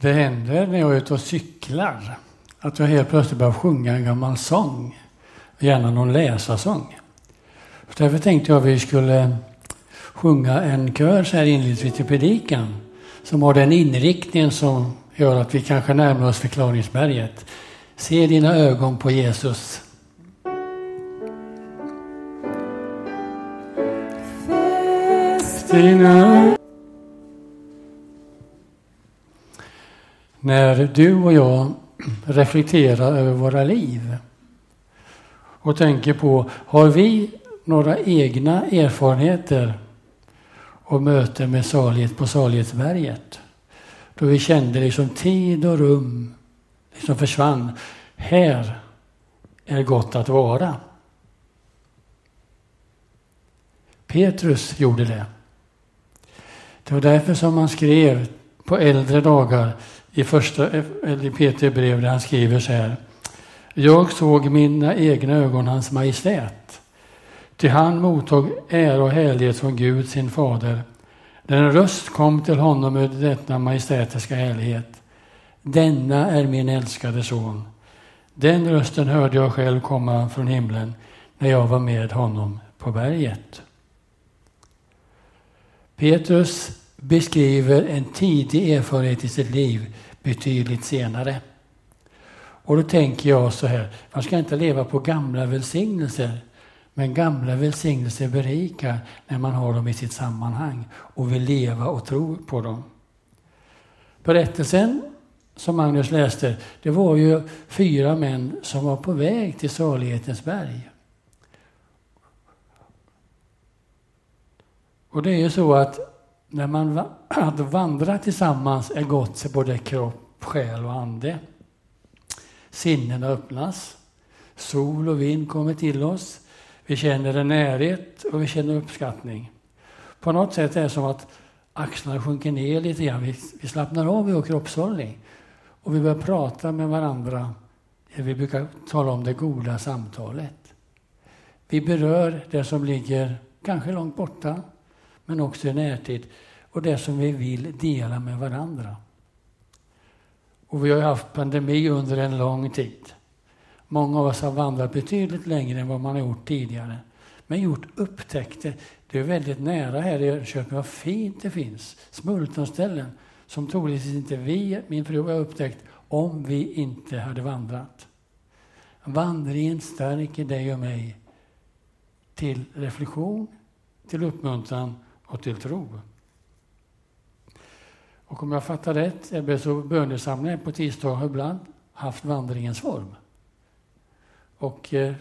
Det händer när jag är ute och cyklar att jag helt plötsligt börjar sjunga en gammal sång. Gärna någon läsarsång. Därför tänkte jag att vi skulle sjunga en kör så här inledningsvis till predikan som har den inriktningen som gör att vi kanske närmar oss förklaringsberget. Se dina ögon på Jesus. Dina När du och jag reflekterar över våra liv och tänker på, har vi några egna erfarenheter och möten med salighet på salighetsberget? Då vi kände liksom tid och rum liksom försvann. Här är gott att vara. Petrus gjorde det. Det var därför som han skrev på äldre dagar i första eller Peter brev där han skriver så här. Jag såg mina egna ögon hans majestät. Till han mottog ära och härlighet från Gud sin fader. När en röst kom till honom ur denna majestätiska härlighet. Denna är min älskade son. Den rösten hörde jag själv komma från himlen när jag var med honom på berget. Petrus beskriver en tidig erfarenhet i sitt liv betydligt senare. Och då tänker jag så här, man ska inte leva på gamla välsignelser. Men gamla välsignelser berikar när man har dem i sitt sammanhang och vill leva och tro på dem. Berättelsen som Magnus läste, det var ju fyra män som var på väg till salighetens berg. Och det är ju så att när man att vandra tillsammans är gott för både kropp, själ och ande. Sinnena öppnas. Sol och vind kommer till oss. Vi känner en närhet och vi känner uppskattning. På något sätt är det som att axlarna sjunker ner lite grann. Vi, vi slappnar av i vår kroppshållning. Och vi börjar prata med varandra. Vi brukar tala om det goda samtalet. Vi berör det som ligger kanske långt borta, men också i närtid och det som vi vill dela med varandra. Och vi har haft pandemi under en lång tid. Många av oss har vandrat betydligt längre än vad man har gjort tidigare. Men gjort upptäckter. Det är väldigt nära här i Jönköping vad fint det finns. Smultronställen som troligtvis inte vi, min fru har upptäckt om vi inte hade vandrat. Vandringen stärker dig och mig till reflektion, till uppmuntran och till tro. Och om jag fattar rätt Ebbe, så bönesamlingen på tisdagar ibland haft vandringens form. Och eh,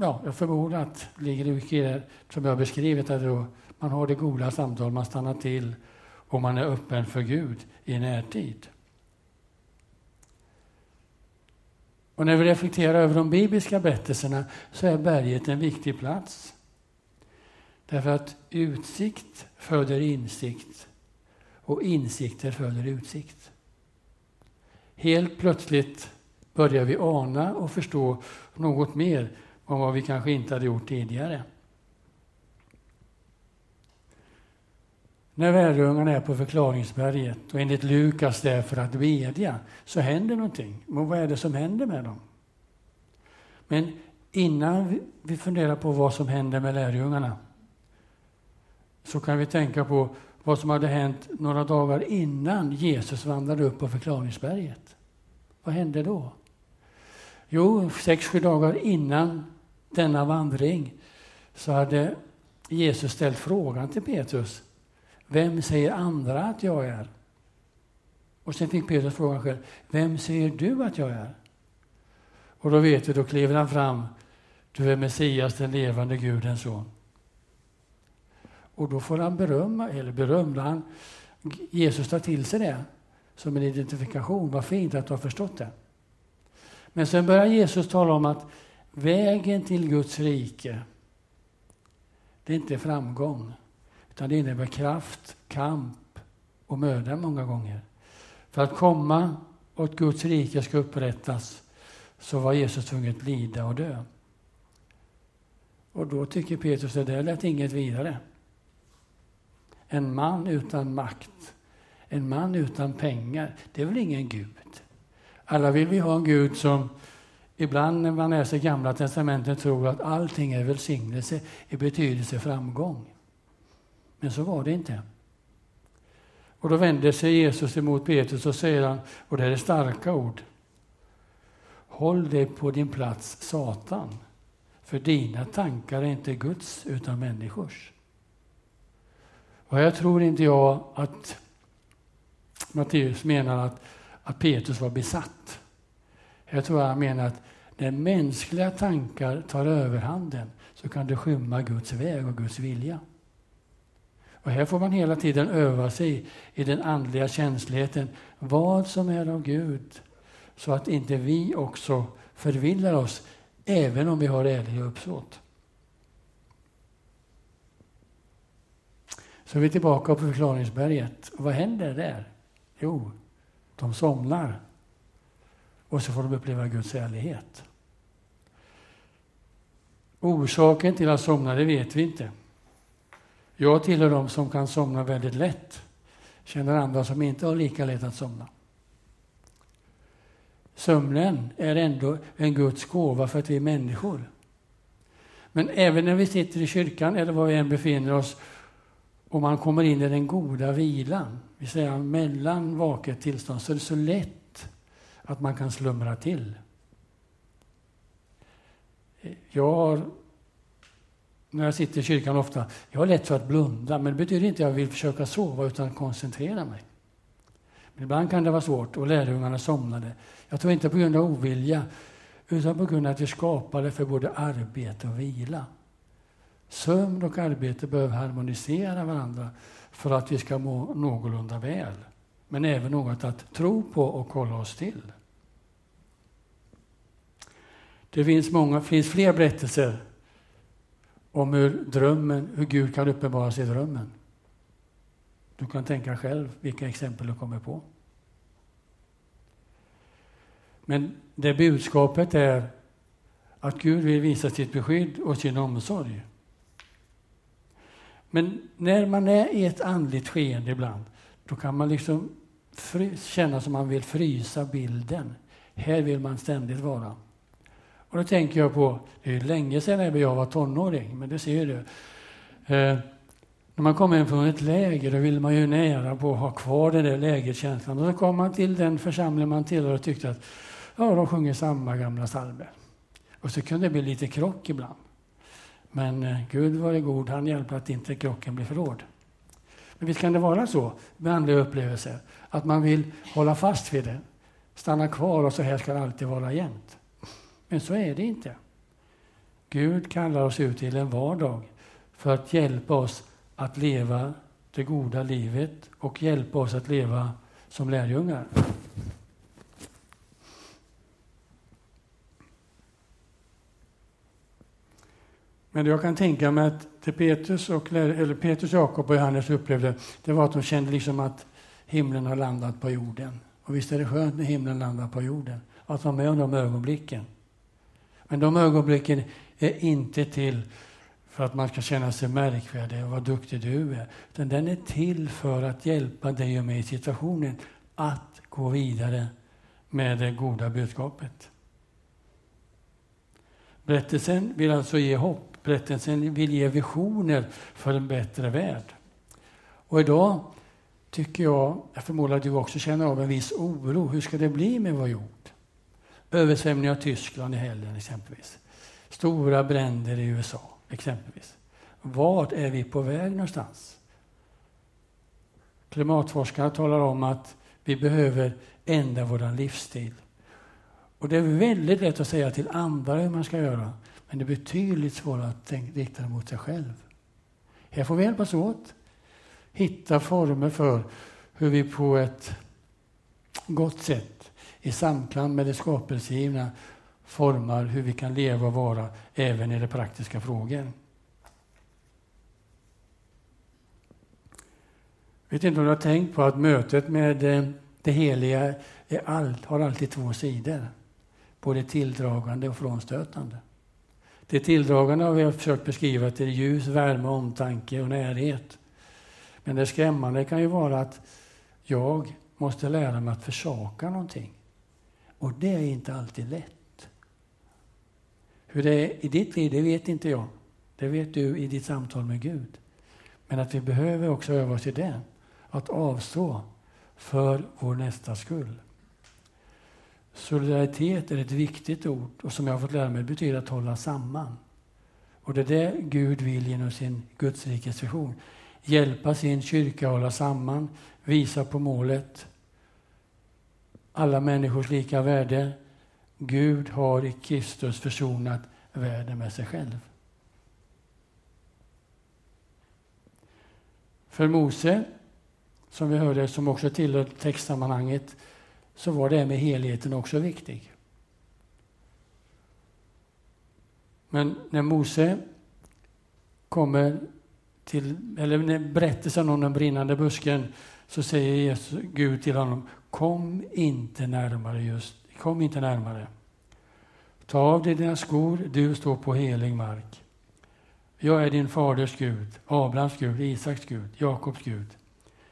ja, jag förmodar att det ligger mycket i det som jag beskrivit, att då man har det goda samtal, man stannar till och man är öppen för Gud i närtid. Och när vi reflekterar över de bibliska berättelserna så är berget en viktig plats. Därför att utsikt föder insikt och insikter föder utsikt. Helt plötsligt börjar vi ana och förstå något mer om vad vi kanske inte hade gjort tidigare. När lärjungarna är på förklaringsberget och enligt Lukas där för att bedja så händer någonting. Men vad är det som händer med dem? Men innan vi funderar på vad som händer med lärjungarna så kan vi tänka på vad som hade hänt några dagar innan Jesus vandrade upp på förklaringsberget. Vad hände då? Jo, sex, sju dagar innan denna vandring så hade Jesus ställt frågan till Petrus. Vem säger andra att jag är? Och sen fick Petrus frågan själv. Vem säger du att jag är? Och då vet vi, då kliver han fram. Du är Messias, den levande Gudens son. Och då får han berömma, eller berömma, han, Jesus tar till sig det som en identifikation. Vad fint att du har förstått det. Men sen börjar Jesus tala om att vägen till Guds rike, det är inte framgång. Utan det innebär kraft, kamp och möda många gånger. För att komma och att Guds rike ska upprättas så var Jesus tvungen att lida och dö. Och då tycker Petrus att det lät inget vidare. En man utan makt En man utan pengar, det är väl ingen Gud? Alla vill vi ha en Gud som ibland när man läser Gamla testamentet tror att allting är välsignelse i betydelse framgång. Men så var det inte. Och då vänder sig Jesus emot Petrus och säger han, och det är starka ord. Håll dig på din plats, Satan, för dina tankar är inte Guds utan människors. Och här tror inte jag att Matteus menar att, att Petrus var besatt. Jag tror han menar att när mänskliga tankar tar överhanden så kan det skymma Guds väg och Guds vilja. Och här får man hela tiden öva sig i den andliga känsligheten, vad som är av Gud, så att inte vi också förvillar oss, även om vi har ärliga uppsåt. Så är vi tillbaka på förklaringsberget. Och vad händer där? Jo, de somnar. Och så får de uppleva Guds ärlighet. Orsaken till att somna, det vet vi inte. Jag tillhör de som kan somna väldigt lätt. Känner andra som inte har lika lätt att somna. Sömnen är ändå en Guds gåva för att vi är människor. Men även när vi sitter i kyrkan eller var vi än befinner oss och man kommer in i den goda vilan, vi säger mellan vaket tillstånd, så är det så lätt att man kan slumra till. Jag har, när jag sitter i kyrkan ofta, jag har lätt för att blunda, men det betyder inte att jag vill försöka sova utan koncentrera mig. Men ibland kan det vara svårt och lärjungarna somnade. Jag tror inte på grund av ovilja, utan på grund av att vi skapade för både arbete och vila. Sömn och arbete behöver harmonisera varandra för att vi ska må någorlunda väl. Men även något att tro på och hålla oss till. Det finns, många, finns fler berättelser om hur drömmen, hur Gud kan uppenbara sig i drömmen. Du kan tänka själv vilka exempel du kommer på. Men det budskapet är att Gud vill visa sitt beskydd och sin omsorg. Men när man är i ett andligt skeende ibland, då kan man liksom känna som man vill frysa bilden. Här vill man ständigt vara. Och då tänker jag på, det är länge sedan jag var tonåring, men det ser du. Eh, när man kommer hem från ett läger då vill man ju nära på att ha kvar den där lägerkänslan. Och så kom man till den församling man tillhör och tyckte att ja, de sjunger samma gamla psalmer. Och så kunde det bli lite krock ibland. Men eh, Gud var god, han hjälpte att inte krocken blev för hård. Men visst kan det vara så med andliga upplevelser, att man vill hålla fast vid det, stanna kvar och så här ska det alltid vara jämt. Men så är det inte. Gud kallar oss ut till en vardag för att hjälpa oss att leva det goda livet och hjälpa oss att leva som lärjungar. Men jag kan tänka mig att det Petrus, och, eller Petrus, Jakob och Johannes upplevde, det var att de kände liksom att himlen har landat på jorden. Och visst är det skönt när himlen landar på jorden, att vara med om de ögonblicken. Men de ögonblicken är inte till för att man ska känna sig märkvärdig och vad duktig du är. Utan den är till för att hjälpa dig och mig i situationen att gå vidare med det goda budskapet. Berättelsen vill alltså ge hopp. Berättelsen vill ge visioner för en bättre värld. Och idag tycker jag, jag förmodar att du också känner av en viss oro. Hur ska det bli med vår jord? Översvämning av Tyskland i helgen exempelvis. Stora bränder i USA exempelvis. Vart är vi på väg någonstans? Klimatforskare talar om att vi behöver ändra vår livsstil. Och det är väldigt lätt att säga till andra hur man ska göra. Men det är betydligt svårare att rikta det mot sig själv. Här får vi hjälpas åt. Hitta former för hur vi på ett gott sätt i samklang med det skapelsegivna formar hur vi kan leva och vara även i de praktiska frågor. Jag vet inte om du har tänkt på att mötet med eh, det heliga är allt, har alltid två sidor. Både tilldragande och frånstötande. Det tilldragande har vi försökt beskriva till ljus, värme, omtanke och närhet. Men det skrämmande kan ju vara att Jag måste lära mig att försaka någonting. Och det är inte alltid lätt. Hur det är i ditt liv, det vet inte jag. Det vet du i ditt samtal med Gud. Men att vi behöver också öva oss i det. Att avstå för vår nästa skull. Solidaritet är ett viktigt ord och som jag har fått lära mig betyder att hålla samman. Och det är det Gud vill genom sin Gudsrikes vision. Hjälpa sin kyrka att hålla samman, visa på målet. Alla människors lika värde. Gud har i Kristus försonat världen med sig själv. För Mose, som vi hörde, som också tillhör textsammanhanget, så var det med helheten också viktig. Men när Mose kommer till, eller när berättelsen om den brinnande busken, så säger Jesus, Gud till honom, kom inte närmare just, kom inte närmare. Ta av dig dina skor, du står på helig mark. Jag är din faders Gud, Abrahams Gud, Isaks Gud, Jakobs Gud.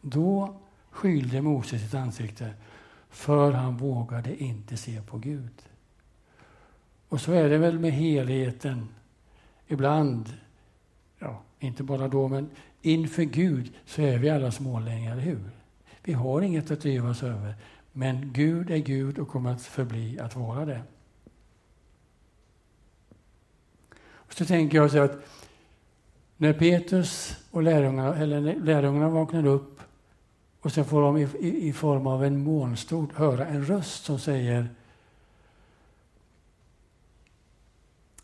Då skylde Mose sitt ansikte, för han vågade inte se på Gud. Och så är det väl med helheten. Ibland, ja, inte bara då, men inför Gud så är vi alla smålänningar, eller hur? Vi har inget att yvas över. Men Gud är Gud och kommer att förbli att vara det. Och så tänker jag så att när Petrus och lärjungarna, eller lärjungarna vaknar upp och sen får de i, i, i form av en molnstod höra en röst som säger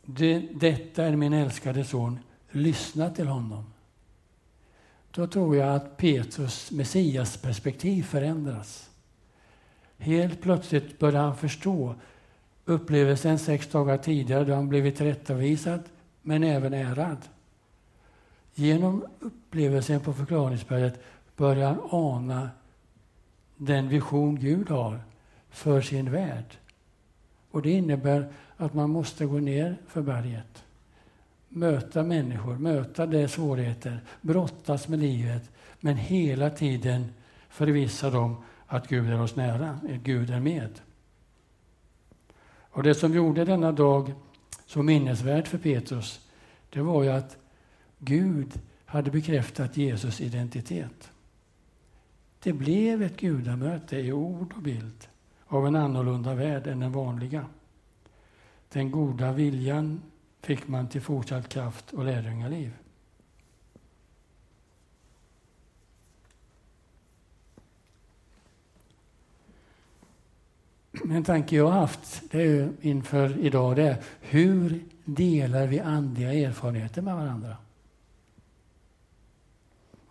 det, Detta är min älskade son, lyssna till honom. Då tror jag att Petrus Messias-perspektiv förändras. Helt plötsligt börjar han förstå upplevelsen sex dagar tidigare då han blivit tillrättavisad, men även ärad. Genom upplevelsen på förklaringsberget börjar ana den vision Gud har för sin värld. Och det innebär att man måste gå ner för berget. Möta människor, möta deras svårigheter, brottas med livet, men hela tiden förvissa dem att Gud är oss nära, att Gud är med. Och det som gjorde denna dag så minnesvärd för Petrus, det var ju att Gud hade bekräftat Jesus identitet. Det blev ett gudamöte i ord och bild av en annorlunda värld än den vanliga. Den goda viljan fick man till fortsatt kraft och lärjungaliv. En tanke jag har haft det är inför idag det är hur delar vi andliga erfarenheter med varandra?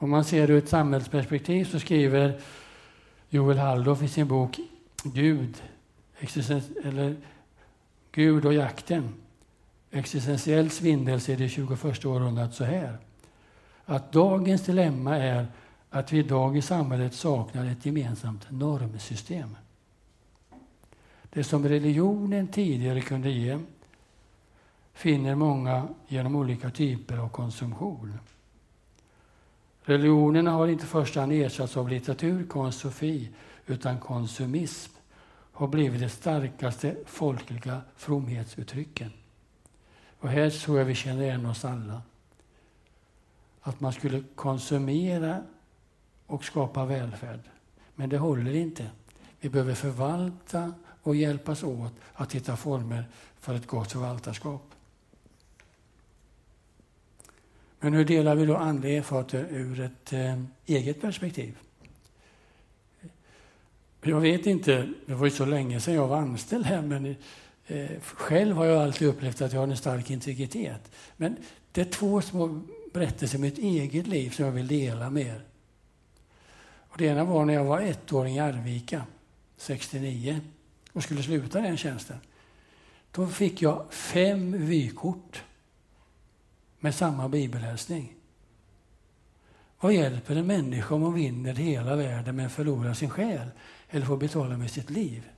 Om man ser det ur ett samhällsperspektiv så skriver Joel Halldorf i sin bok Gud, eller Gud och jakten. Existentiell svindelse i det 21 århundradet så här. Att dagens dilemma är att vi idag i samhället saknar ett gemensamt normsystem. Det som religionen tidigare kunde ge finner många genom olika typer av konsumtion. Religionerna har inte i första hand ersatts av litteratur, konst och fi, utan konsumism har blivit de starkaste folkliga fromhetsuttrycken. Och här tror jag vi känner igen oss alla. Att man skulle konsumera och skapa välfärd. Men det håller inte. Vi behöver förvalta och hjälpas åt att hitta former för ett gott förvaltarskap. Men hur delar vi då andliga erfarenheter ur ett eh, eget perspektiv? Jag vet inte, det var ju så länge sedan jag var anställd här, men eh, själv har jag alltid upplevt att jag har en stark integritet. Men det är två små berättelser i mitt eget liv som jag vill dela med er. Och det ena var när jag var ettåring i Arvika, 69, och skulle sluta den tjänsten. Då fick jag fem vykort med samma bibelhälsning. Vad hjälper en människa om hon vinner hela världen men förlorar sin själ eller får betala med sitt liv?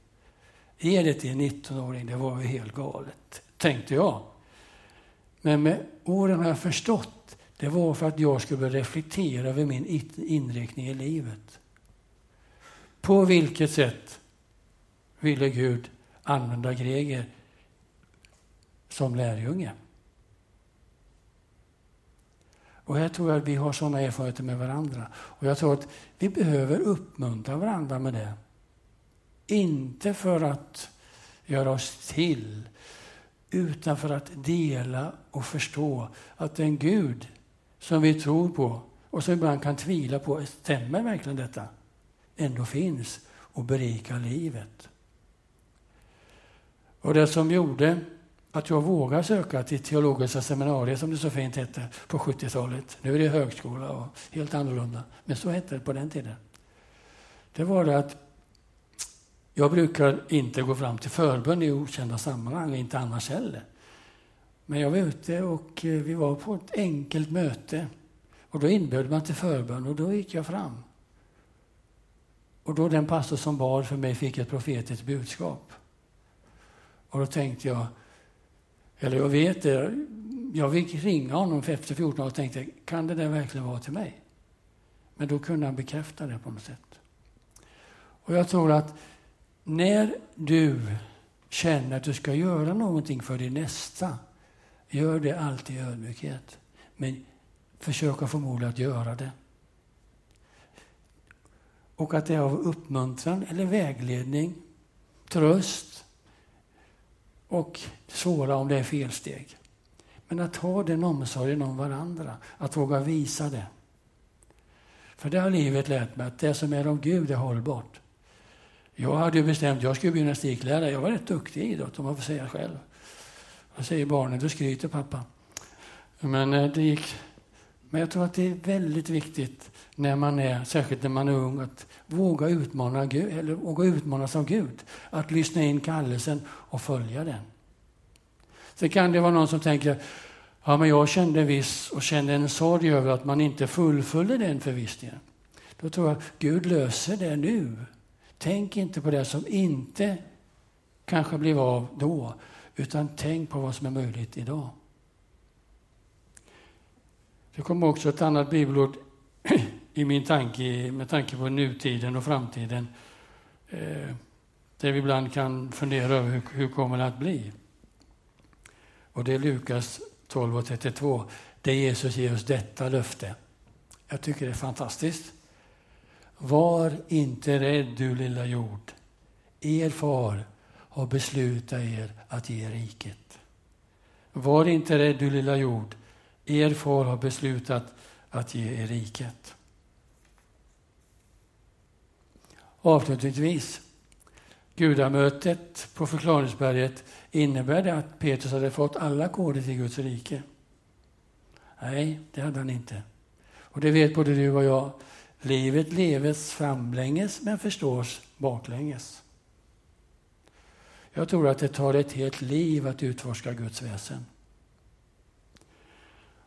Ge det till en 19-åring, det var ju helt galet, tänkte jag. Men med åren har jag förstått, det var för att jag skulle reflektera över min inriktning i livet. På vilket sätt ville Gud använda Greger som lärjunge? Och här tror jag att vi har sådana erfarenheter med varandra. Och jag tror att vi behöver uppmuntra varandra med det. Inte för att göra oss till, utan för att dela och förstå att den Gud som vi tror på och som ibland kan tvivla på, stämmer verkligen detta? Ändå finns och berikar livet. Och det som gjorde att jag vågar söka till teologiska seminarier, som det så fint hette på 70-talet. Nu är det högskola och helt annorlunda, men så hette det på den tiden. Det var det att jag brukar inte gå fram till förbön i okända sammanhang, inte annars heller. Men jag var ute och eh, vi var på ett enkelt möte. Och då inbjöd man till förbön och då gick jag fram. Och då den pastor som bad för mig fick ett profetiskt budskap. Och då tänkte jag, eller jag vet det, jag fick ringa honom efter 14 år och tänkte, kan det där verkligen vara till mig? Men då kunde han bekräfta det på något sätt. Och jag tror att när du känner att du ska göra någonting för din nästa, gör det alltid i ödmjukhet. Men försök att få att göra det. Och att det är av uppmuntran eller vägledning, tröst och svåra om det är felsteg. Men att ha den omsorgen om varandra, att våga visa det. För det har livet lärt mig, att det som är av Gud är hållbart. Jag hade bestämt jag skulle bli gymnastiklärare. Jag var rätt duktig i idrott, om man får säga själv. Vad säger barnen? Du skryter pappa. Men eh, det gick. Men jag tror att det är väldigt viktigt, när man är, särskilt när man är ung, att våga utmana Gud, eller våga utmanas av Gud. Att lyssna in kallelsen och följa den. Sen kan det vara någon som tänker, ja men jag kände en viss och kände en sorg över att man inte fullföljde den förvissningen. Då tror jag Gud löser det nu. Tänk inte på det som inte kanske blev av då, utan tänk på vad som är möjligt idag. Det kommer också ett annat bibelord i min tanke med tanke på nutiden och framtiden. Eh, där vi ibland kan fundera över hur, hur kommer det att bli. Och det är Lukas 12 och 32 där Jesus ger oss detta löfte. Jag tycker det är fantastiskt. Var inte rädd, du lilla jord. Er far har beslutat er att ge riket. Var inte rädd, du lilla jord. Er far har beslutat att ge er riket. Avslutningsvis, gudamötet på förklaringsberget, innebär det att Petrus hade fått alla koder till Guds rike? Nej, det hade han inte. Och det vet både du och jag. Livet leves framlänges men förstås baklänges. Jag tror att det tar ett helt liv att utforska Guds väsen.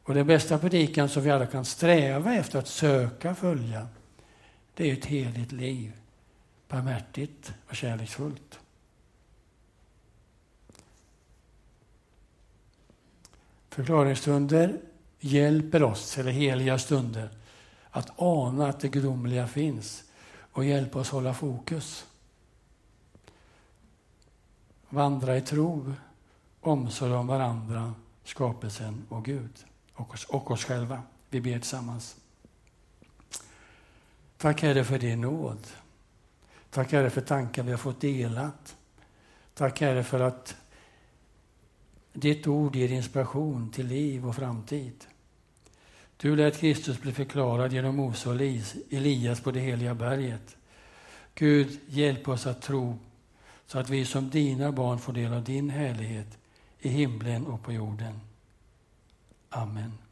Och den bästa predikan som vi alla kan sträva efter att söka följa, det är ett heligt liv. Barmhärtigt och kärleksfullt. Förklaringsstunder hjälper oss, eller heliga stunder, att ana att det gudomliga finns och hjälpa oss hålla fokus. Vandra i tro, omsorg om varandra, skapelsen och Gud och oss, och oss själva. Vi ber tillsammans. Tack Herre för din nåd. Tack Herre för tankar vi har fått delat. Tack Herre för att ditt ord ger inspiration till liv och framtid. Du lät Kristus bli förklarad genom Mose och Elias på det heliga berget. Gud, hjälp oss att tro så att vi som dina barn får del av din härlighet i himlen och på jorden. Amen.